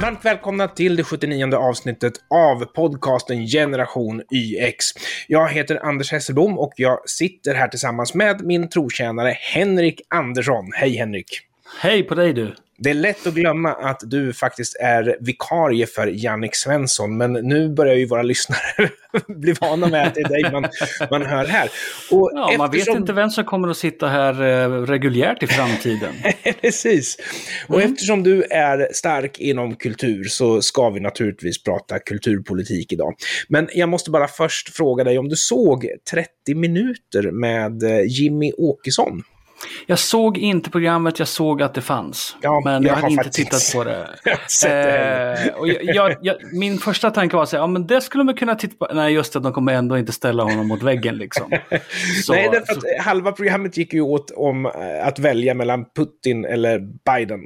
Varmt välkomna till det 79 avsnittet av podcasten Generation YX. Jag heter Anders Hesselbom och jag sitter här tillsammans med min trotjänare Henrik Andersson. Hej Henrik! Hej på dig du! Det är lätt att glömma att du faktiskt är vikarie för Jannik Svensson, men nu börjar ju våra lyssnare bli vana med att det är dig man, man hör här. Och ja, eftersom... man vet inte vem som kommer att sitta här eh, reguljärt i framtiden. Precis. Och mm. eftersom du är stark inom kultur så ska vi naturligtvis prata kulturpolitik idag. Men jag måste bara först fråga dig om du såg 30 minuter med eh, Jimmy Åkesson? Jag såg inte programmet, jag såg att det fanns. Ja, men jag, jag hade inte tittat på det. det eh, och jag, jag, min första tanke var att ja men det skulle man kunna titta på. Nej, just det, de kommer ändå inte ställa honom mot väggen liksom. Så, Nej, därför att halva programmet gick ju åt om eh, att välja mellan Putin eller Biden.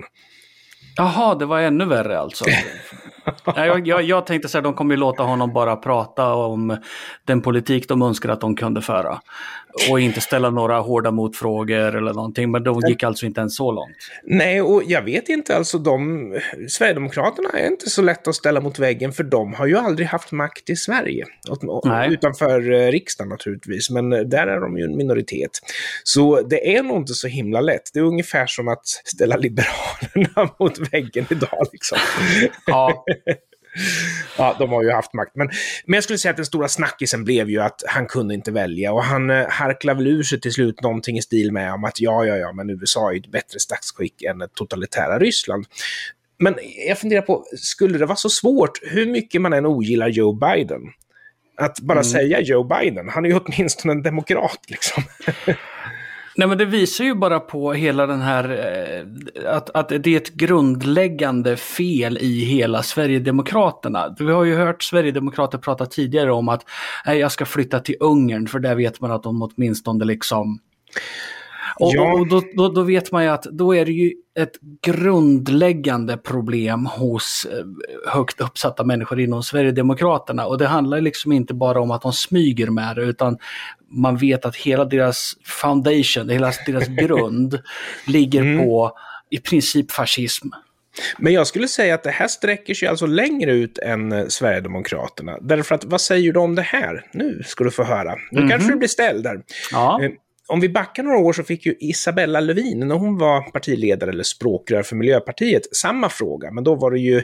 Jaha, det var ännu värre alltså. jag, jag, jag tänkte så här, de kommer ju låta honom bara prata om den politik de önskar att de kunde föra. Och inte ställa några hårda motfrågor eller någonting, men de gick alltså inte ens så långt. Nej, och jag vet inte, alltså de, Sverigedemokraterna är inte så lätt att ställa mot väggen, för de har ju aldrig haft makt i Sverige. Nej. Utanför eh, riksdagen naturligtvis, men där är de ju en minoritet. Så det är nog inte så himla lätt. Det är ungefär som att ställa Liberalerna mot väggen idag liksom. Ja. ja, de har ju haft makt. Men, men jag skulle säga att den stora snackisen blev ju att han kunde inte välja. Och han eh, harklade väl ur sig till slut någonting i stil med om att ja, ja, ja, men USA är ju ett bättre statsskick än ett totalitära Ryssland. Men jag funderar på, skulle det vara så svårt, hur mycket man än ogillar Joe Biden, att bara mm. säga Joe Biden? Han är ju åtminstone en demokrat liksom. Nej men det visar ju bara på hela den här, eh, att, att det är ett grundläggande fel i hela Sverigedemokraterna. Vi har ju hört Sverigedemokrater prata tidigare om att nej, jag ska flytta till Ungern för där vet man att de åtminstone liksom och, ja. och då, då, då, vet man ju att då är det ju ett grundläggande problem hos eh, högt uppsatta människor inom Sverigedemokraterna. Och det handlar liksom inte bara om att de smyger med det, utan man vet att hela deras foundation, hela deras grund ligger mm. på i princip fascism. Men jag skulle säga att det här sträcker sig alltså längre ut än eh, Sverigedemokraterna. Därför att vad säger du om det här? Nu ska du få höra. Nu mm -hmm. kanske du blir ställd där. Ja. Om vi backar några år så fick ju Isabella Lövin, när hon var partiledare eller språkrör för Miljöpartiet, samma fråga. Men då var det ju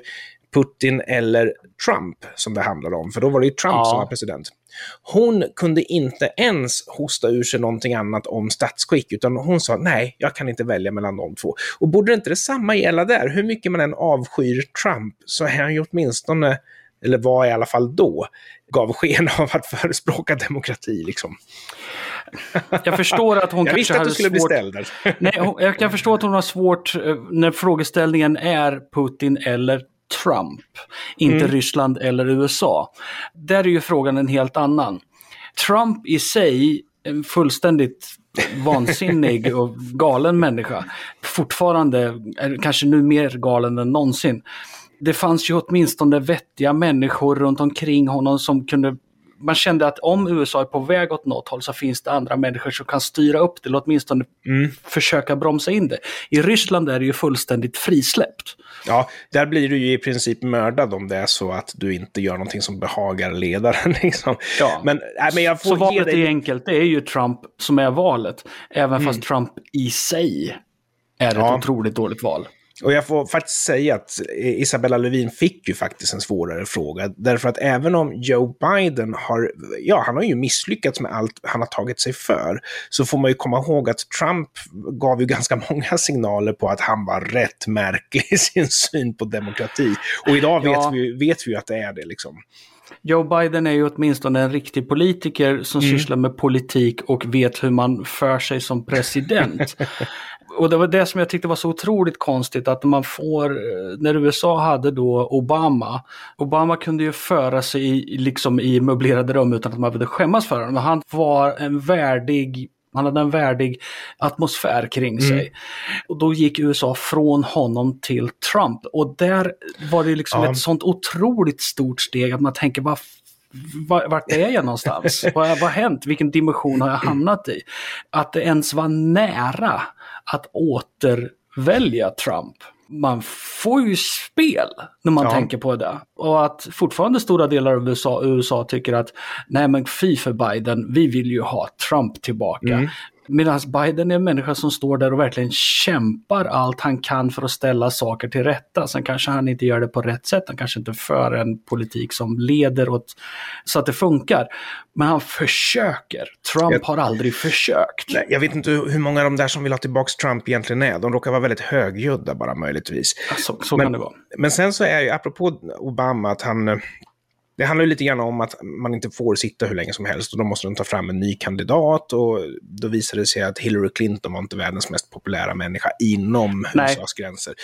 Putin eller Trump som det handlade om, för då var det ju Trump ja. som var president. Hon kunde inte ens hosta ur sig någonting annat om statsskick, utan hon sa nej, jag kan inte välja mellan de två. Och borde inte detsamma gälla där? Hur mycket man än avskyr Trump så är han ju åtminstone, eller var i alla fall då, gav sken av att förespråka demokrati. Liksom. Jag förstår att hon jag kanske hade svårt... Jag visste att du skulle bli ställd. Nej, jag kan förstå att hon har svårt eh, när frågeställningen är Putin eller Trump. Inte mm. Ryssland eller USA. Där är ju frågan en helt annan. Trump i sig, en fullständigt vansinnig och galen människa. Fortfarande, kanske nu mer galen än någonsin. Det fanns ju åtminstone vettiga människor runt omkring honom som kunde man kände att om USA är på väg åt något håll så finns det andra människor som kan styra upp det eller åtminstone mm. försöka bromsa in det. I Ryssland är det ju fullständigt frisläppt. Ja, där blir du ju i princip mördad om det är så att du inte gör någonting som behagar ledaren. Liksom. Ja. Men, äh, men jag får så valet dig... är enkelt, det är ju Trump som är valet. Även mm. fast Trump i sig är ja. ett otroligt dåligt val. Och jag får faktiskt säga att Isabella Lövin fick ju faktiskt en svårare fråga. Därför att även om Joe Biden har, ja, han har ju misslyckats med allt han har tagit sig för, så får man ju komma ihåg att Trump gav ju ganska många signaler på att han var rätt märklig i sin syn på demokrati. Och idag vet, ja. vi, vet vi ju att det är det liksom. Joe Biden är ju åtminstone en riktig politiker som mm. sysslar med politik och vet hur man för sig som president. och det var det som jag tyckte var så otroligt konstigt att man får, när USA hade då Obama, Obama kunde ju föra sig i, liksom i möblerade rum utan att man behövde skämmas för honom. Han var en värdig han hade en värdig atmosfär kring mm. sig. Och då gick USA från honom till Trump. Och där var det liksom ja. ett sånt otroligt stort steg att man tänker, vad vart är jag någonstans? vad, vad har hänt? Vilken dimension har jag hamnat i? Att det ens var nära att återvälja Trump. Man får ju spel när man ja. tänker på det. Och att fortfarande stora delar av USA, USA tycker att nej men fy för Biden, vi vill ju ha Trump tillbaka. Mm. Medan Biden är en människa som står där och verkligen kämpar allt han kan för att ställa saker till rätta. Sen kanske han inte gör det på rätt sätt, han kanske inte för en politik som leder åt så att det funkar. Men han försöker. Trump jag, har aldrig försökt. Nej, jag vet inte hur många av de där som vill ha tillbaka Trump egentligen är. De råkar vara väldigt högljudda bara möjligtvis. Ja, så, så men, kan det vara. Men sen så är ju, apropå Obama, att han det handlar ju lite grann om att man inte får sitta hur länge som helst och då måste de ta fram en ny kandidat och då visade det sig att Hillary Clinton var inte världens mest populära människa inom Nej. USAs gränser.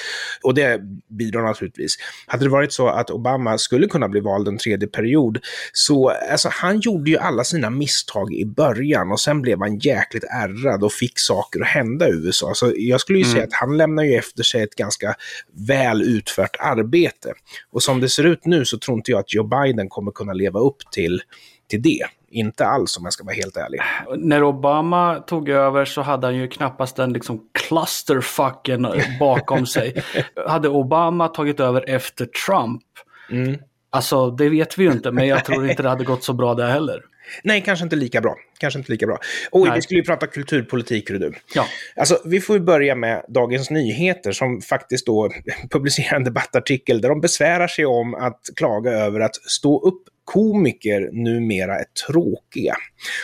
Och det bidrar naturligtvis. Hade det varit så att Obama skulle kunna bli vald en tredje period så alltså, han gjorde ju alla sina misstag i början och sen blev han jäkligt ärrad och fick saker att hända i USA. Så jag skulle ju mm. säga att han lämnar ju efter sig ett ganska väl utfört arbete. Och som det ser ut nu så tror inte jag att Joe Biden den kommer kunna leva upp till, till det. Inte alls om jag ska vara helt ärlig. När Obama tog över så hade han ju knappast den liksom clusterfucken bakom sig. hade Obama tagit över efter Trump, mm. alltså det vet vi ju inte, men jag tror inte det hade gått så bra där heller. Nej, kanske inte lika bra. Kanske inte lika bra. Oj, Nej. vi skulle ju prata kulturpolitik, du. Ja. Alltså, vi får börja med Dagens Nyheter som faktiskt då publicerar en debattartikel där de besvärar sig om att klaga över att stå upp komiker numera är tråkiga.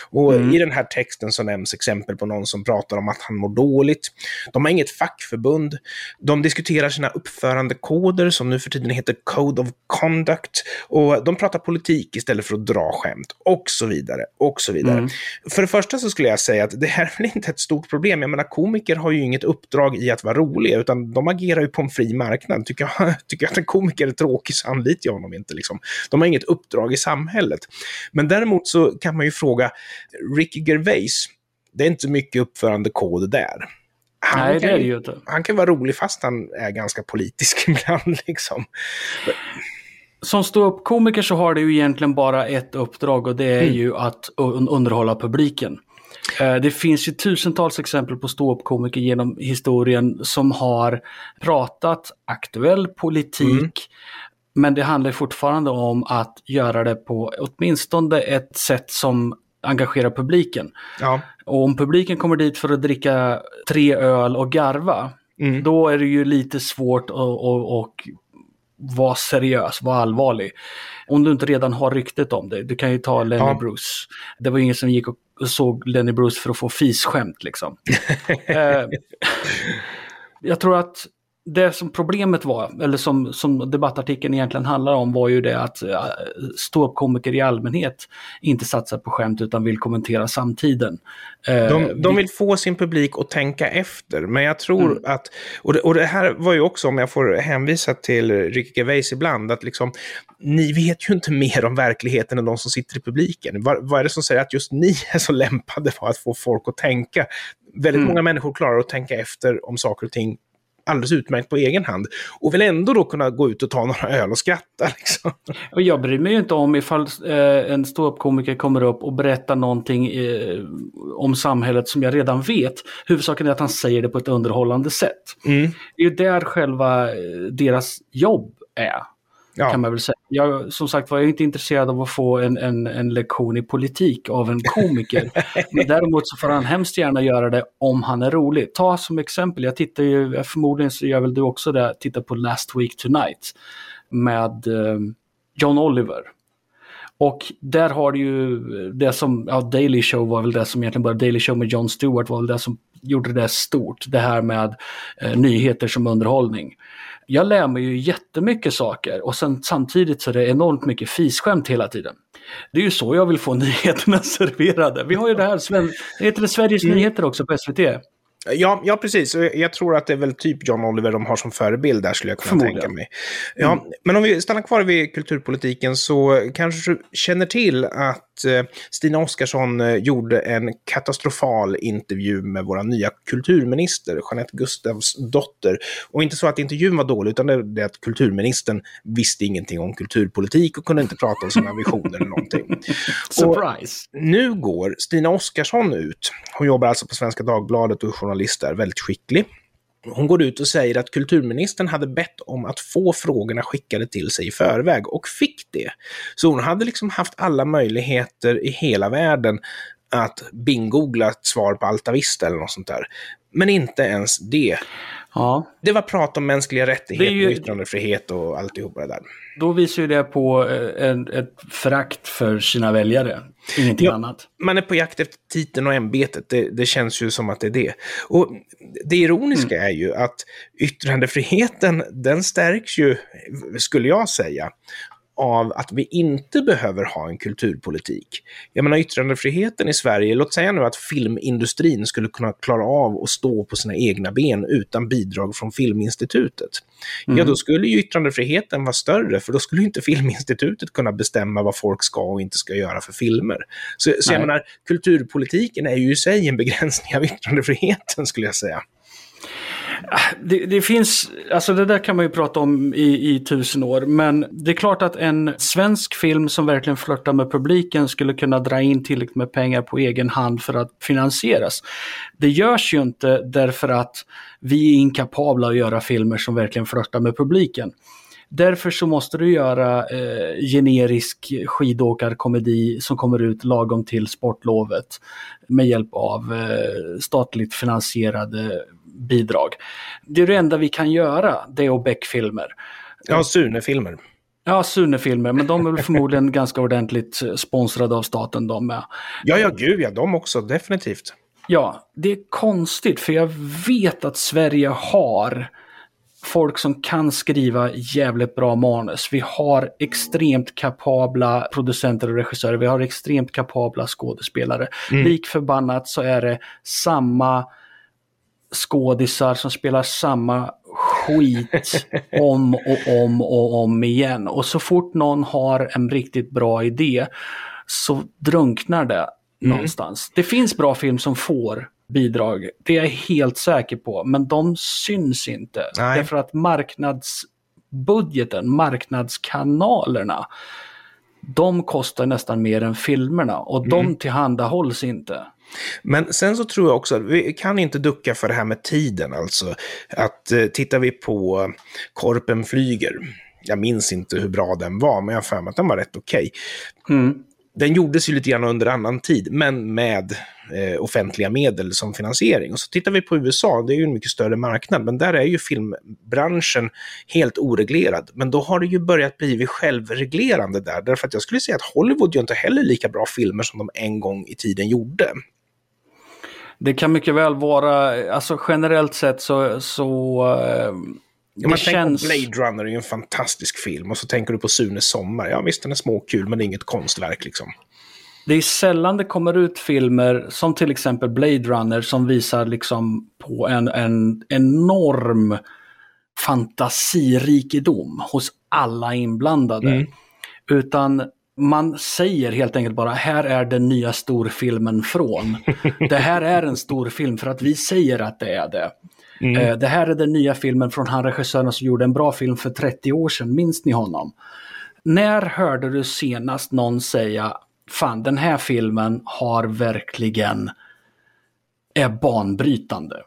Och mm. i den här texten så nämns exempel på någon som pratar om att han mår dåligt. De har inget fackförbund. De diskuterar sina uppförandekoder som nu för tiden heter Code of Conduct. Och de pratar politik istället för att dra skämt och så vidare. Och så vidare. Mm. För det första så skulle jag säga att det här är väl inte ett stort problem. Jag menar, komiker har ju inget uppdrag i att vara roliga, utan de agerar ju på en fri marknad. Tycker jag, tycker jag att en komiker är tråkig så anlitar jag honom inte. Liksom. De har inget uppdrag i samhället. Men däremot så kan man ju fråga Ricky Gervais, det är inte mycket uppförandekod där. Han Nej, kan, det är det ju inte. Han kan vara rolig fast han är ganska politisk ibland. Liksom. Som ståuppkomiker så har ju egentligen bara ett uppdrag och det är mm. ju att underhålla publiken. Eh, det finns ju tusentals exempel på ståuppkomiker genom historien som har pratat aktuell politik mm. Men det handlar fortfarande om att göra det på åtminstone ett sätt som engagerar publiken. Ja. Och om publiken kommer dit för att dricka tre öl och garva, mm. då är det ju lite svårt att, att, att vara seriös, vara allvarlig. Om du inte redan har ryktet om det. Du kan ju ta Lenny ja. Bruce. Det var ingen som gick och såg Lenny Bruce för att få fisskämt liksom. eh, jag tror att det som problemet var, eller som, som debattartikeln egentligen handlar om, var ju det att uh, ståuppkomiker i allmänhet inte satsar på skämt utan vill kommentera samtiden. Uh, de, de vill få sin publik att tänka efter, men jag tror mm. att, och det, och det, här var ju också, om jag får hänvisa till Ricky Gervais ibland, att liksom, ni vet ju inte mer om verkligheten än de som sitter i publiken. Vad, vad är det som säger att just ni är så lämpade för att få folk att tänka? Väldigt mm. många människor klarar att tänka efter om saker och ting alldeles utmärkt på egen hand. Och vill ändå då kunna gå ut och ta några öl och skratta. Liksom. Och jag bryr mig ju inte om ifall eh, en ståuppkomiker kommer upp och berättar någonting eh, om samhället som jag redan vet. Huvudsaken är att han säger det på ett underhållande sätt. Mm. Det är ju där själva eh, deras jobb är. Ja. Kan man väl säga. Jag, som sagt var, jag är inte intresserad av att få en, en, en lektion i politik av en komiker. Men däremot så får han hemskt gärna göra det om han är rolig. Ta som exempel, jag tittar ju, förmodligen så gör väl du också det, tittar på Last Week Tonight med eh, John Oliver. Och där har du ju det som, ja Daily Show var väl det som egentligen bara, Daily Show med John Stewart var väl det som gjorde det stort. Det här med eh, nyheter som underhållning jag lär mig ju jättemycket saker och sen samtidigt så är det enormt mycket fisskämt hela tiden. Det är ju så jag vill få nyheterna serverade. Vi har ju det här, det heter det Sveriges mm. Nyheter också på SVT. Ja, ja, precis. Jag tror att det är väl typ John Oliver de har som förebild där, skulle jag kunna tänka mig. Ja, mm. Men om vi stannar kvar vid kulturpolitiken så kanske du känner till att Stina Oskarsson eh, gjorde en katastrofal intervju med vår nya kulturminister, Jeanette Gustavs dotter. Och inte så att intervjun var dålig, utan det är att kulturministern visste ingenting om kulturpolitik och kunde inte prata om sina visioner eller någonting. Surprise! Och nu går Stina Oskarsson ut. Hon jobbar alltså på Svenska Dagbladet och är journalist där, väldigt skicklig. Hon går ut och säger att kulturministern hade bett om att få frågorna skickade till sig i förväg och fick det. Så hon hade liksom haft alla möjligheter i hela världen att bingoogla ett svar på Altavista eller något sånt där. Men inte ens det. Ja. Det var prat om mänskliga rättigheter, ju... yttrandefrihet och alltihopa det där. Då visar ju det på eh, en, ett förakt för sina väljare. Ingenting ja, annat. Man är på jakt efter titeln och ämbetet. Det, det, känns ju som att det är det. Och det ironiska mm. är ju att yttrandefriheten, den stärks ju, skulle jag säga, av att vi inte behöver ha en kulturpolitik. Jag menar yttrandefriheten i Sverige, låt säga nu att filmindustrin skulle kunna klara av att stå på sina egna ben utan bidrag från Filminstitutet. Mm. Ja, då skulle ju yttrandefriheten vara större, för då skulle inte Filminstitutet kunna bestämma vad folk ska och inte ska göra för filmer. Så, så jag menar, kulturpolitiken är ju i sig en begränsning av yttrandefriheten, skulle jag säga. Det, det, finns, alltså det där kan man ju prata om i, i tusen år, men det är klart att en svensk film som verkligen flörtar med publiken skulle kunna dra in tillräckligt med pengar på egen hand för att finansieras. Det görs ju inte därför att vi är inkapabla att göra filmer som verkligen flörtar med publiken. Därför så måste du göra eh, generisk skidåkarkomedi som kommer ut lagom till sportlovet med hjälp av eh, statligt finansierade bidrag. Det är det enda vi kan göra, det och Beck-filmer. Ja, Sune-filmer. Ja, Sune-filmer, men de är väl förmodligen ganska ordentligt sponsrade av staten de med. Ja, ja, gud ja, de också, definitivt. Ja, det är konstigt för jag vet att Sverige har folk som kan skriva jävligt bra manus. Vi har extremt kapabla producenter och regissörer. Vi har extremt kapabla skådespelare. Mm. Lik förbannat så är det samma skådisar som spelar samma skit om och om och om igen. Och så fort någon har en riktigt bra idé så drunknar det mm. någonstans. Det finns bra film som får bidrag, det är jag helt säker på, men de syns inte. Nej. Därför att marknadsbudgeten, marknadskanalerna, de kostar nästan mer än filmerna och mm. de tillhandahålls inte. Men sen så tror jag också att vi kan inte ducka för det här med tiden. Alltså att eh, tittar vi på Korpen flyger, jag minns inte hur bra den var, men jag har för mig att den var rätt okej. Okay. Mm. Den gjordes ju lite grann under annan tid, men med eh, offentliga medel som finansiering. Och så tittar vi på USA, det är ju en mycket större marknad, men där är ju filmbranschen helt oreglerad. Men då har det ju börjat bli självreglerande där, därför att jag skulle säga att Hollywood gör inte heller lika bra filmer som de en gång i tiden gjorde. Det kan mycket väl vara, alltså generellt sett så, så eh, Ja, man känns... Blade Runner är ju en fantastisk film och så tänker du på Sunes sommar. Ja visst, den är småkul men det är inget konstverk liksom. Det är sällan det kommer ut filmer som till exempel Blade Runner som visar liksom på en, en enorm fantasirikedom hos alla inblandade. Mm. Utan man säger helt enkelt bara här är den nya storfilmen från. det här är en stor film för att vi säger att det är det. Mm. Eh, det här är den nya filmen från han regissören som gjorde en bra film för 30 år sedan, minns ni honom? När hörde du senast någon säga fan den här filmen har verkligen är banbrytande?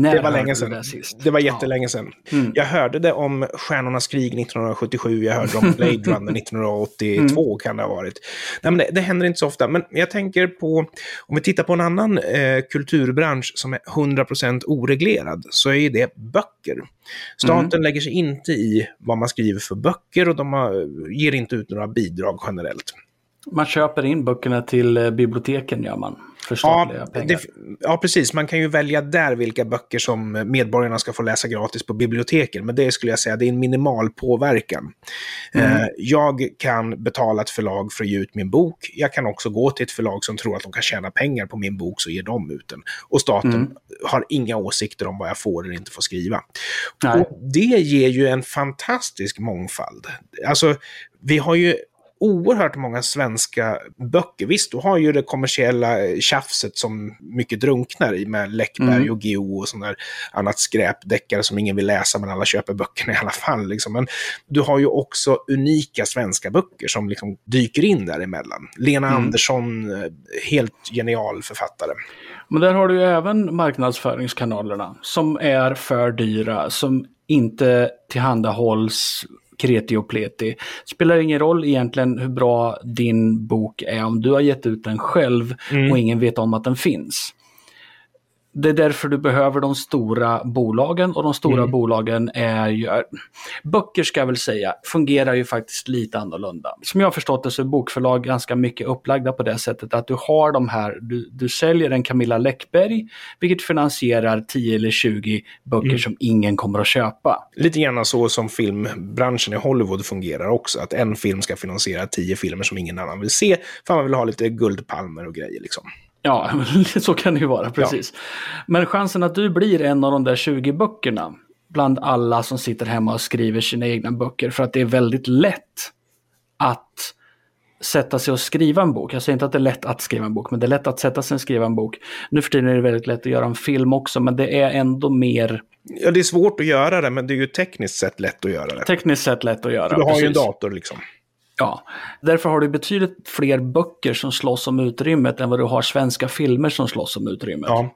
När det var länge sedan. Det, det var jättelänge sedan. Mm. Jag hörde det om Stjärnornas krig 1977, jag hörde om Blade Runner 1982 mm. kan det ha varit. Nej, men det, det, händer inte så ofta, men jag tänker på, om vi tittar på en annan eh, kulturbransch som är 100% oreglerad, så är det böcker. Staten mm. lägger sig inte i vad man skriver för böcker och de har, ger inte ut några bidrag generellt. Man köper in böckerna till eh, biblioteken gör man. För ja, pengar. Det, ja, precis. Man kan ju välja där vilka böcker som medborgarna ska få läsa gratis på biblioteken. Men det skulle jag säga, det är en minimal påverkan. Mm. Eh, jag kan betala ett förlag för att ge ut min bok. Jag kan också gå till ett förlag som tror att de kan tjäna pengar på min bok, så ger de ut den. Och staten mm. har inga åsikter om vad jag får eller inte får skriva. Och det ger ju en fantastisk mångfald. Alltså, vi har ju oerhört många svenska böcker. Visst, du har ju det kommersiella tjafset som mycket drunknar i med Läckberg mm. och Geo och sånt där annat skräpdeckare som ingen vill läsa men alla köper böckerna i alla fall. Liksom. Men du har ju också unika svenska böcker som liksom dyker in däremellan. Lena mm. Andersson, eh, helt genial författare. Men där har du ju även marknadsföringskanalerna som är för dyra, som inte tillhandahålls kreti och pleti. Spelar ingen roll egentligen hur bra din bok är om du har gett ut den själv mm. och ingen vet om att den finns. Det är därför du behöver de stora bolagen och de stora mm. bolagen är ju, böcker ska jag väl säga, fungerar ju faktiskt lite annorlunda. Som jag har förstått det så är bokförlag ganska mycket upplagda på det sättet att du har de här, du, du säljer en Camilla Läckberg, vilket finansierar 10 eller 20 böcker mm. som ingen kommer att köpa. Lite grann så som filmbranschen i Hollywood fungerar också, att en film ska finansiera 10 filmer som ingen annan vill se, för man vill ha lite guldpalmer och grejer liksom. Ja, så kan det ju vara, precis. Ja. Men chansen att du blir en av de där 20 böckerna bland alla som sitter hemma och skriver sina egna böcker, för att det är väldigt lätt att sätta sig och skriva en bok. Jag säger inte att det är lätt att skriva en bok, men det är lätt att sätta sig och skriva en bok. Nu för tiden är det väldigt lätt att göra en film också, men det är ändå mer... Ja, det är svårt att göra det, men det är ju tekniskt sett lätt att göra det. Tekniskt sett lätt att göra, Du har precis. ju en dator liksom. Ja, därför har du betydligt fler böcker som slåss om utrymmet än vad du har svenska filmer som slåss om utrymmet. Ja.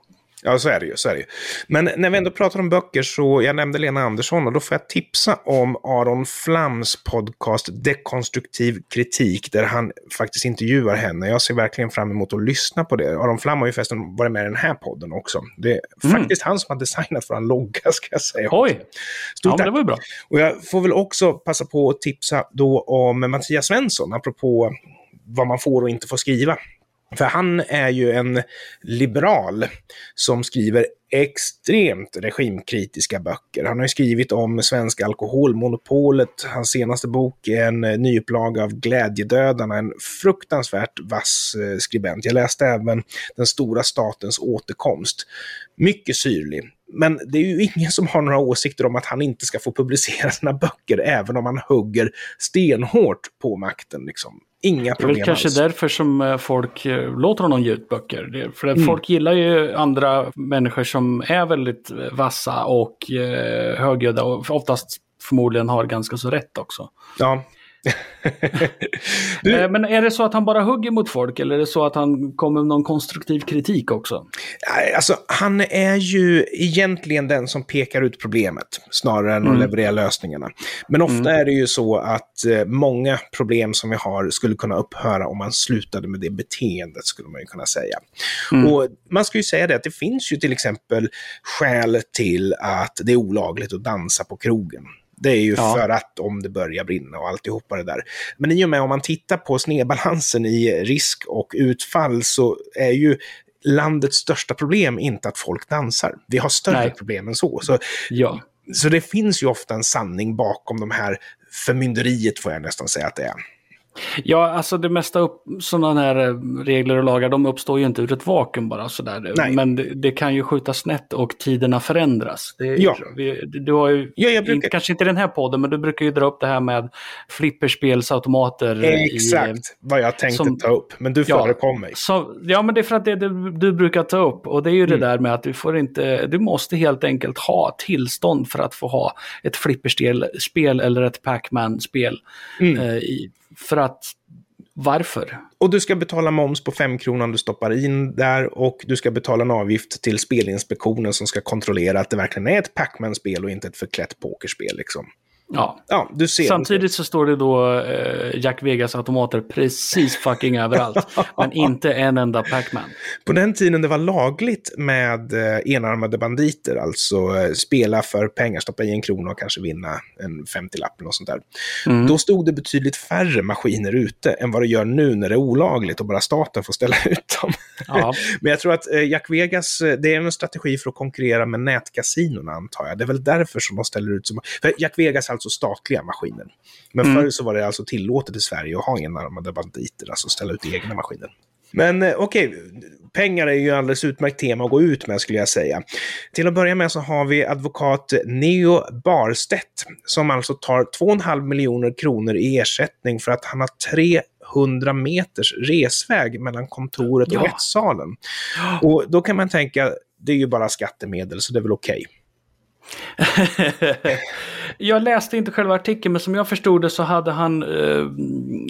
Ja, så är det ju. Så är det ju. Men när vi ändå pratar om böcker så, jag nämnde Lena Andersson och då får jag tipsa om Aron Flams podcast Dekonstruktiv kritik, där han faktiskt intervjuar henne. Jag ser verkligen fram emot att lyssna på det. Aron Flam har ju förresten varit med i den här podden också. Det är mm. faktiskt han som har designat vår logga, ska jag säga. Oj! Stort ja, det var ju bra. Och jag får väl också passa på att tipsa då om Mattias Svensson, apropå vad man får och inte får skriva. För han är ju en liberal som skriver extremt regimkritiska böcker. Han har ju skrivit om svenska alkoholmonopolet. Hans senaste bok är en eh, nyupplaga av Glädjedödarna, en fruktansvärt vass eh, skribent. Jag läste även Den stora statens återkomst. Mycket syrlig. Men det är ju ingen som har några åsikter om att han inte ska få publicera sina böcker, även om han hugger stenhårt på makten. Liksom. Inga problem Det är väl kanske alls. därför som eh, folk eh, låter honom ge ut böcker. För mm. folk gillar ju andra människor som är väldigt eh, vassa och högljudda och oftast förmodligen har ganska så rätt också. Ja, du... Eh, men är det så att han bara hugger mot folk eller är det så att han kommer med någon konstruktiv kritik också? Alltså, han är ju egentligen den som pekar ut problemet snarare än mm. att leverera lösningarna. Men ofta mm. är det ju så att eh, många problem som vi har skulle kunna upphöra om man slutade med det beteendet, skulle man ju kunna säga. Mm. Och man ska ju säga det att det finns ju till exempel skäl till att det är olagligt att dansa på krogen. Det är ju ja. för att om det börjar brinna och alltihopa det där. Men i och med om man tittar på snedbalansen i risk och utfall så är ju landets största problem inte att folk dansar. Vi har större Nej. problem än så. Så, ja. så det finns ju ofta en sanning bakom de här förmynderiet får jag nästan säga att det är. Ja, alltså det mesta upp, sådana här eh, regler och lagar, de uppstår ju inte ur ett vakuum bara sådär. Nej. Men det, det, kan ju skjuta snett och tiderna förändras. Det, ja. Vi, du har ju, ja, brukar... kanske inte den här podden, men du brukar ju dra upp det här med flipperspelsautomater. Exakt i, vad jag tänkte som, ta upp, men du förekom mig. Så, ja, men det är för att det du, du brukar ta upp. Och det är ju mm. det där med att du får inte, du måste helt enkelt ha tillstånd för att få ha ett flipperspel eller ett Pac-Man-spel. Mm. Eh, för att varför? Och du ska betala moms på 5 kronor du stoppar in där och du ska betala en avgift till Spelinspektionen som ska kontrollera att det verkligen är ett Pac-Man-spel och inte ett förklätt pokerspel. Liksom. Ja. ja du ser Samtidigt så står det då eh, Jack Vegas automater precis fucking överallt. men inte en enda Pac-Man. På den tiden det var lagligt med eh, enarmade banditer, alltså eh, spela för pengar, stoppa i en krona och kanske vinna en 50-lapp eller sånt där. Mm. Då stod det betydligt färre maskiner ute än vad det gör nu när det är olagligt och bara staten får ställa ut dem. Ja. men jag tror att eh, Jack Vegas, eh, det är en strategi för att konkurrera med nätkasinorna antar jag. Det är väl därför som de ställer ut så För Jack Vegas alltså statliga maskiner. Men mm. förr så var det alltså tillåtet i Sverige att ha enarmade banditer, alltså ställa ut egna maskiner. Men eh, okej, okay. pengar är ju alldeles utmärkt tema att gå ut med skulle jag säga. Till att börja med så har vi advokat Neo Barstedt som alltså tar 2,5 miljoner kronor i ersättning för att han har 300 meters resväg mellan kontoret och ja. rättssalen. Och då kan man tänka, det är ju bara skattemedel så det är väl okej. Okay. jag läste inte själva artikeln, men som jag förstod det så hade han eh,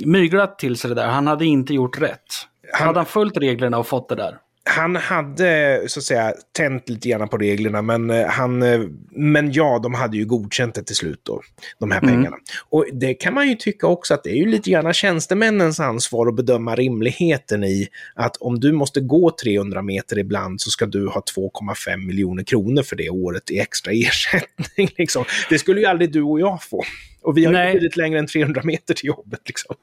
myglat till sig det där. Han hade inte gjort rätt. Han, hade han följt reglerna och fått det där? Han hade så att säga tänt lite grann på reglerna, men, eh, han, eh, men ja, de hade ju godkänt det till slut då, de här mm. pengarna. Och det kan man ju tycka också att det är ju lite grann tjänstemännens ansvar att bedöma rimligheten i att om du måste gå 300 meter ibland så ska du ha 2,5 miljoner kronor för det året i extra ersättning. Liksom. Det skulle ju aldrig du och jag få. Och vi har Nej. ju blivit längre än 300 meter till jobbet. Liksom.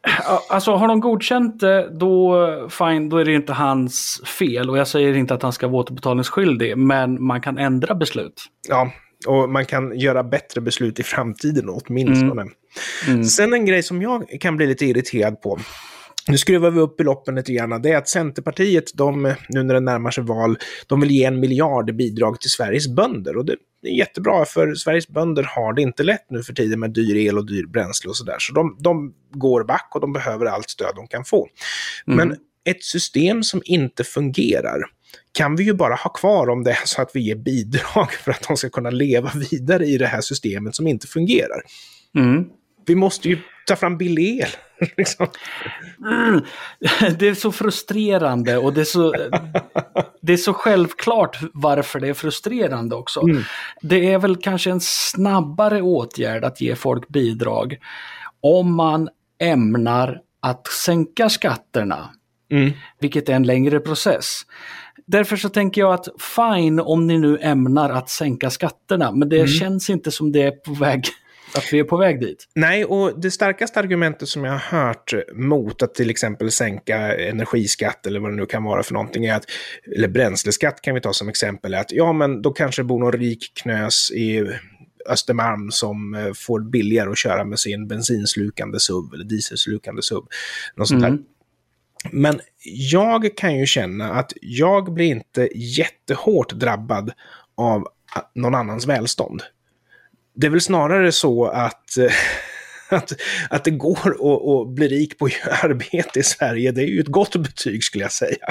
Alltså har de godkänt det, då, fine, då är det inte hans fel. Och jag säger inte att han ska vara återbetalningsskyldig, men man kan ändra beslut. Ja, och man kan göra bättre beslut i framtiden åtminstone. Mm. Mm. Sen en grej som jag kan bli lite irriterad på. Nu skruvar vi upp beloppen lite grann. Det är att Centerpartiet, de, nu när det närmar sig val, de vill ge en miljard bidrag till Sveriges bönder. Och det det är jättebra för Sveriges bönder har det inte lätt nu för tiden med dyr el och dyr bränsle och sådär. Så de, de går back och de behöver allt stöd de kan få. Mm. Men ett system som inte fungerar kan vi ju bara ha kvar om det är så att vi ger bidrag för att de ska kunna leva vidare i det här systemet som inte fungerar. Mm. Vi måste ju ta fram billig el. Liksom. Mm. Det är så frustrerande och det är så, det är så självklart varför det är frustrerande också. Mm. Det är väl kanske en snabbare åtgärd att ge folk bidrag om man ämnar att sänka skatterna. Mm. Vilket är en längre process. Därför så tänker jag att fine om ni nu ämnar att sänka skatterna, men det mm. känns inte som det är på väg att vi är på väg dit. Nej, och det starkaste argumentet som jag har hört mot att till exempel sänka energiskatt eller vad det nu kan vara för någonting är att, eller bränsleskatt kan vi ta som exempel, är att ja men då kanske det bor någon rik knös i Östermalm som eh, får billigare att köra med sin bensinslukande SUV eller dieselslukande SUV. Något sånt mm. Men jag kan ju känna att jag blir inte jättehårt drabbad av någon annans välstånd det är väl snarare så att, eh, att, att det går att, att bli rik på arbete i Sverige. Det är ju ett gott betyg skulle jag säga.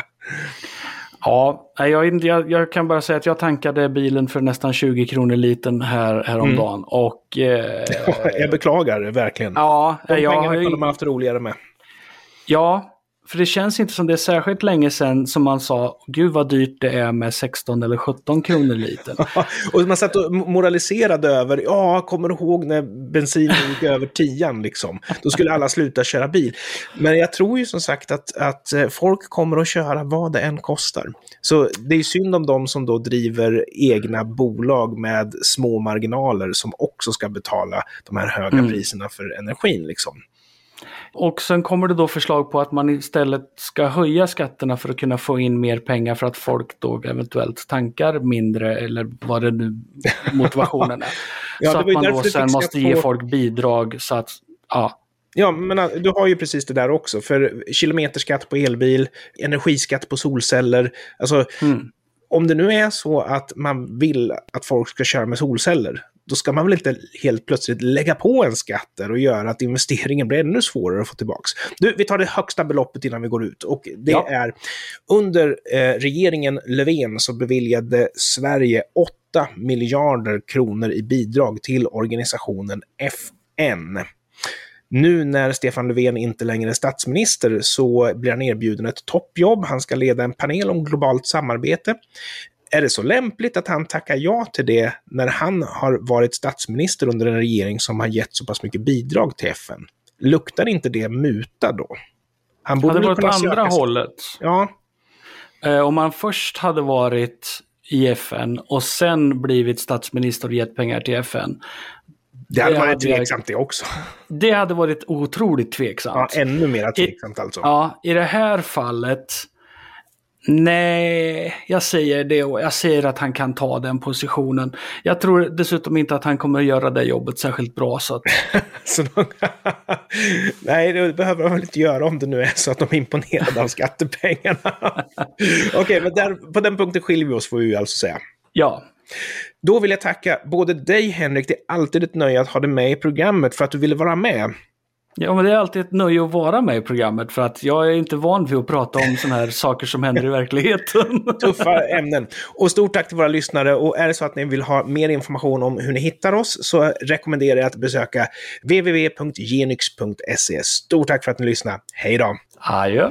Ja, jag, jag, jag, kan bara säga att jag tankade bilen för nästan 20 kronor liten här, häromdagen. Mm. Och, eh, jag beklagar verkligen. Ja, De pengarna kunde man haft roligare med. Ja, för det känns inte som det är särskilt länge sedan som man sa, gud vad dyrt det är med 16 eller 17 kronor liten. och man satt och moraliserade över, ja, kommer du ihåg när bensinen gick över 10 liksom? Då skulle alla sluta köra bil. Men jag tror ju som sagt att, att eh, folk kommer att köra vad det än kostar. Så det är synd om de som då driver egna bolag med små marginaler som också ska betala de här höga mm. priserna för energin liksom. Och sen kommer det då förslag på att man istället ska höja skatterna för att kunna få in mer pengar för att folk då eventuellt tankar mindre eller vad det nu motivationen är. ja, så att man då sen måste ge folk bidrag så att, ja. Ja, men äh, du har ju precis det där också. För kilometerskatt på elbil, energiskatt på solceller. Alltså, mm. om det nu är så att man vill att folk ska köra med solceller, då ska man väl inte helt plötsligt lägga på en skatt där och göra att investeringen blir ännu svårare att få tillbaka. Du, vi tar det högsta beloppet innan vi går ut och det ja. är under eh, regeringen Löfven så beviljade Sverige 8 miljarder kronor i bidrag till organisationen FN. Nu när Stefan Löfven inte längre är statsminister så blir han erbjuden ett toppjobb. Han ska leda en panel om globalt samarbete är det så lämpligt att han tackar ja till det när han har varit statsminister under en regering som har gett så pass mycket bidrag till FN? Luktar inte det muta då? Han borde hade varit åt andra hållet. Ja. Eh, om man först hade varit i FN och sen blivit statsminister och gett pengar till FN. Det hade det varit hade tveksamt det också. Det hade varit otroligt tveksamt. Ja, ännu mer tveksamt alltså. ja, i det här fallet Nej, jag säger det och jag säger att han kan ta den positionen. Jag tror dessutom inte att han kommer att göra det jobbet särskilt bra. Så att... så de... Nej, det behöver de väl inte göra om det nu är så att de är imponerade av skattepengarna. Okej, okay, men där, på den punkten skiljer vi oss får vi alltså säga. Ja. Då vill jag tacka både dig Henrik, det är alltid ett nöje att ha dig med i programmet för att du ville vara med. Ja, men det är alltid ett nöje att vara med i programmet för att jag är inte van vid att prata om sådana här saker som händer i verkligheten. Tuffa ämnen. Och stort tack till våra lyssnare och är det så att ni vill ha mer information om hur ni hittar oss så rekommenderar jag att besöka www.genyx.se. Stort tack för att ni lyssnade. Hej då! Adjö!